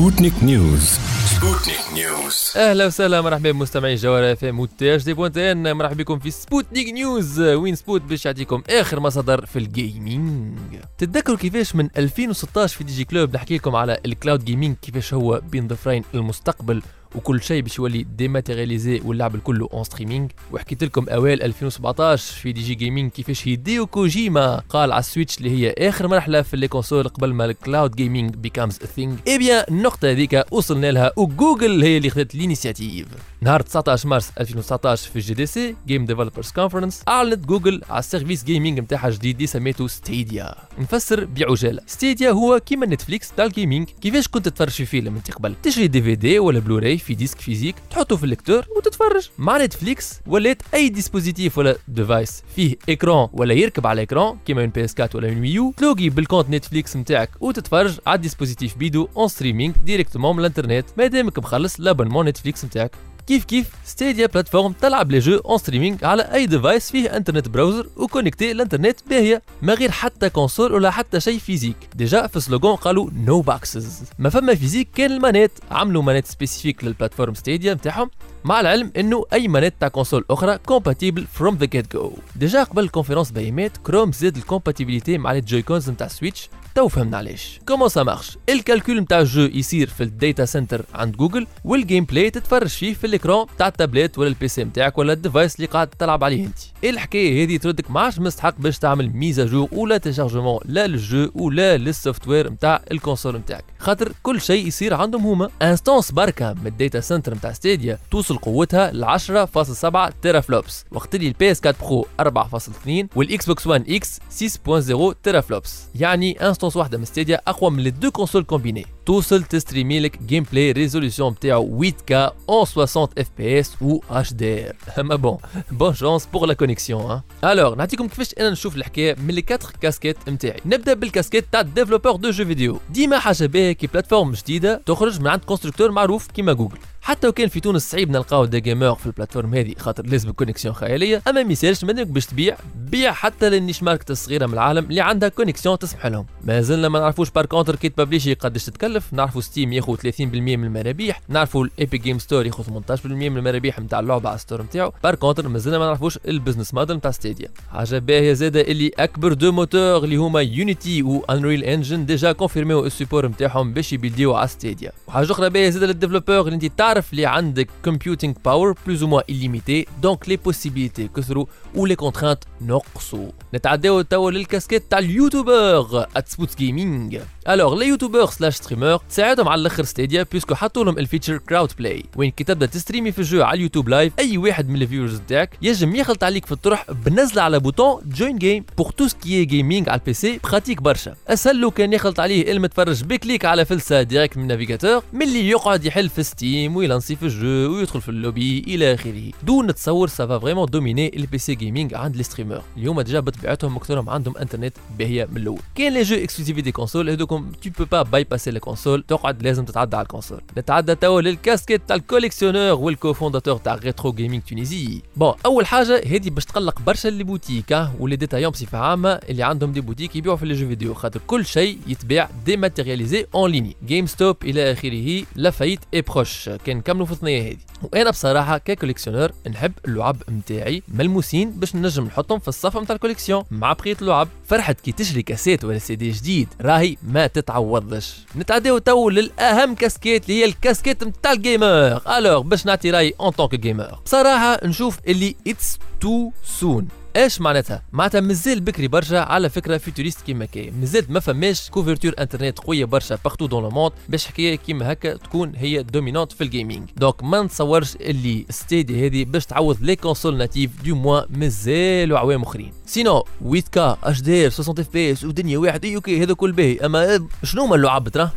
سبوتنيك نيوز سبوتنيك نيوز أهلا وسهلا مرحبا بمستمعي جوهر FM وتاج دي بوانتين مرحبا بكم في سبوتنيك نيوز وين سبوت باش يعطيكم آخر ما صار في ال gaming تتذكروا كيفاش من 2016 في دي جي كلوب نحكي لكم على ال cloud gaming كيفاش هو بين ظفرين المستقبل. وكل شيء باش يولي dématérialisé واللعب الكل en streaming وحكيت لكم أوائل 2017 في دي جي جيمنج كيفاش هيديو كوجيما قال على السويتش اللي هي آخر مرحلة في les consoles قبل ما ال cloud gaming becomes thing et bien النقطة هذيك وصلنا لها وجوجل هي اللي خذت ال initiative نهار 19 مارس 2019 في ال GDC Game Developers Conference أعلنت جوجل على ال service gaming نتاعها جديد اللي سميته ستيديا نفسر بعجالة. ستيديا هو كيما نتفليكس تاع ال gaming كيفاش كنت تتفرج في فيلم انت قبل؟ تشري DVD ولا بلوراي في disque physique تحطه في ال lecteur وتتفرج. مع نتفليكس ولات أي dispositif ولا device فيه écran ولا يركب على écran كيما une PS 4 ولا une Wii U تلوقي بال compte نتفليكس نتاعك وتتفرج على ال dispositif بيدو en streaming directement من الإنترنت. مادامك مخلص l'abonnement نتفليكس نتاعك كيف كيف ستيديا plateforme تلعب les jeux en streaming على اي device فيه internet browser و connexion الانترنت باهيه ما غير حتى console ولا حتى شيء physique. déjà في slogan قالوا no no boxes ما فما physique كان ال manette. عملوا manette spécifique لل plateforme ستيديا نتاعهم. مع العلم إنه أي manette تاع console أخرى compatible from the get-go déjà قبل ال conférence بيامات كروم زاد ال compatibilité مع les Joy-Cons نتاع سويتش تو فهمنا علاش. comment ça marche ال calcul نتاع ال jeu يصير في ال data center عند جوجل وال gameplay تتفرج فيه في ال écran تاع التابلت ولا ال PC نتاعك ولا ال device اللي قاعد تلعب عليه أنت. الحكاية هذه تردك ما عادش مستحق باش تعمل mise à jour ولا téléchargement لا لل jeu ولا لل software نتاع ال console نتاعك خاطر كل شيء يصير عندهم هما. instance بركة من ال data center نتاع ستيديا توصل قوتها ل 10.7 teraflops وقت اللي ال PS 4 Pro 4.2 وال Xbox 1 X 6.0 teraflops يعني instance واحدة من ستيديا أقوى من ال deux consoles combinées توصل تستريمي لك gameplay résolution نتاعو 8K اون 60 اف بي اس و اتش دي ار اما bon bonne chance pour la connexion alors نعطيكم كيفاش أنا نشوف الحكاية من les 4 كاسكيت نتاعي نبدا بالكاسكيت تاع développeur de jeux vidéo ديما حاجة باهيه كي plateforme جديده تخرج من عند constructeur معروف كيما جوجل حتى وكان في تونس صعيب نلقاو des gamers في ال plateforme هذه خاطر لازم connexion خيالية. أما ما يسالش مادامك باش تبيع بيع حتى لل niche market الصغيرة من العالم اللي عندها connexion تسمح لهم. ما زلنا ما نعرفوش par contre كيت بابليشي قداش تتكلف. نعرفوا ستيم ياخذ 30% من المرابيح. نعرفوا الايبك جيم ستور ياخذ 18% من المرابيح نتاع اللعبة على ال store نتاعو par contre ما زلنا ما نعرفوش ال business model نتاع ستيديا حاجة باهية زاده اللي أكبر deux moteurs اللي هما يونيتي و انريل انجن déjà كونفيرميو ال support نتاعهم باش يبيلديو على ستيديا وحاجة أخرى باهية زاده لل développeur اللي أنت تعرف اللي عندك computing power plus ou moins illimité. Donc les possibilités كثروا و les contraintes نقصوا نتعداو توا للكاسكيت تاع ال YouTuber. اتسبوت جيمنج alors les YouTubers slash streamers تساعدهم على الآخر ستيديا parce que حطوا لهم ال feature Crowd Play وين كي تبدا تستريمي في ال jeu على ال YouTube Live أي واحد من ال viewers نتاعك يجم يخلط عليك في الطرح بنزله على bouton join game pour tout ce qui est gaming على ال PC pratique برشا. أسهل له كان يخلط عليه المتفرج ب clic على فلسة direct من ال navigateur ملي يقعد يحل في ستيم ويلانسي في ال jeu ويدخل في اللوبي إلى آخره. donc نتصور ça va vraiment dominer ال PC gaming عند les streamers اليوم déjà بطبيعتهم اكثرهم عندهم انترنت باهية من الأول. كان les jeux exclusivité console هذوكم tu peux pas bypasser ال console تقعد لازم تتعدى على ال console نتعدى توا للكاسكيت تاع ال collectionneur وال cofondateur تاع Retro Gaming Tunisie bon أول حاجة هذه باش تقلق برشا les boutiques و les détaillants بصفة عامة اللي عندهم des boutiques يبيعوا في les jeux vidéo خاطر كل شيء يتباع dématérialisé en ligne جيم ستوب إلى آخره la faillite est proche كان نكملوا في الثنية هذه وأنا بصراحة ك collectionneur نحب اللعب نتاعي ملموسين باش نجم نحطهم في الصف نتاع ال collection. مع بقية اللعب فرحه كي تشري كاسيت ولا سي دي جديد راهي ما تتعوضش. نتعداو تو للأهم كاسكيت اللي هي الكاسكيت نتاع ال gamer. alors باش نعطي راي en tant que gamer بصراحة نشوف اللي it's too soon إيش معناتها؟ معناتها مازال بكري برشا على فكرة futuriste كيما كي، مازال ما فماش couverture انترنت قوية برشا partout dans le monde باش حكاية كيما هكا تكون هي dominante في ال gaming، donc ما نتصورش اللي ستيديا هذه باش تعوض les consoles natives du moins مازالوا عوام أخرين. سينو 8 كا اتش دي ار 60 اف بي اس ودنيا واحد أي OK هذا كل باهي اما شنو هما اللعب ترى؟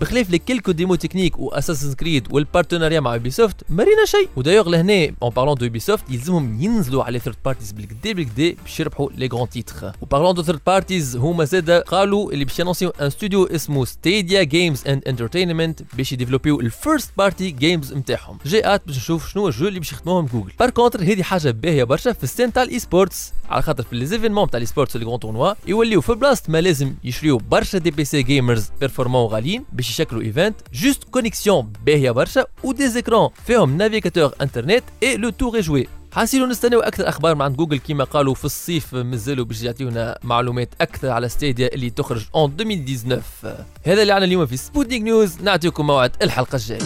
بخلاف les quelques démos techniques واساسن كريد وال partenariat مع يوبي سوفت ما رينا شيء ودايوغ لهنا en parlant de يوبي سوفت يلزمهم ينزلوا على third parties بالقدا بالقدا باش يربحوا les grands titres en parlant de third parties هما زاد قالوا اللي باش ينونسيو un studio اسمه Stadia Games and Entertainment باش يديفلوبيو ال first party games نتاعهم. جاءت باش نشوف شنو ال jeux اللي باش يخدموهم جوجل par contre هذه حاجة باهية برشا في ال scène تاع ال e-sports على خاطر في les événements تاع l'e-sports les grands tournois يوليو في بلاصه ما لازم يشريو برشا des PC gamers performants غاليين يشكلوا événement juste connexion باهية برشا و des écrans فيهم navigateur internet et le tour est joué حاسيلو نستناو أكثر أخبار من عند جوجل كيما قالوا في الصيف مازالوا باش يعطيونا معلومات أكثر على ستيديا اللي تخرج en 2019 هذا اللي عنا اليوم في سبوتنيك نيوز نعطيكم موعد الحلقة الجاية.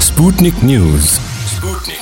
سبوتنيك نيوز سبوتنيك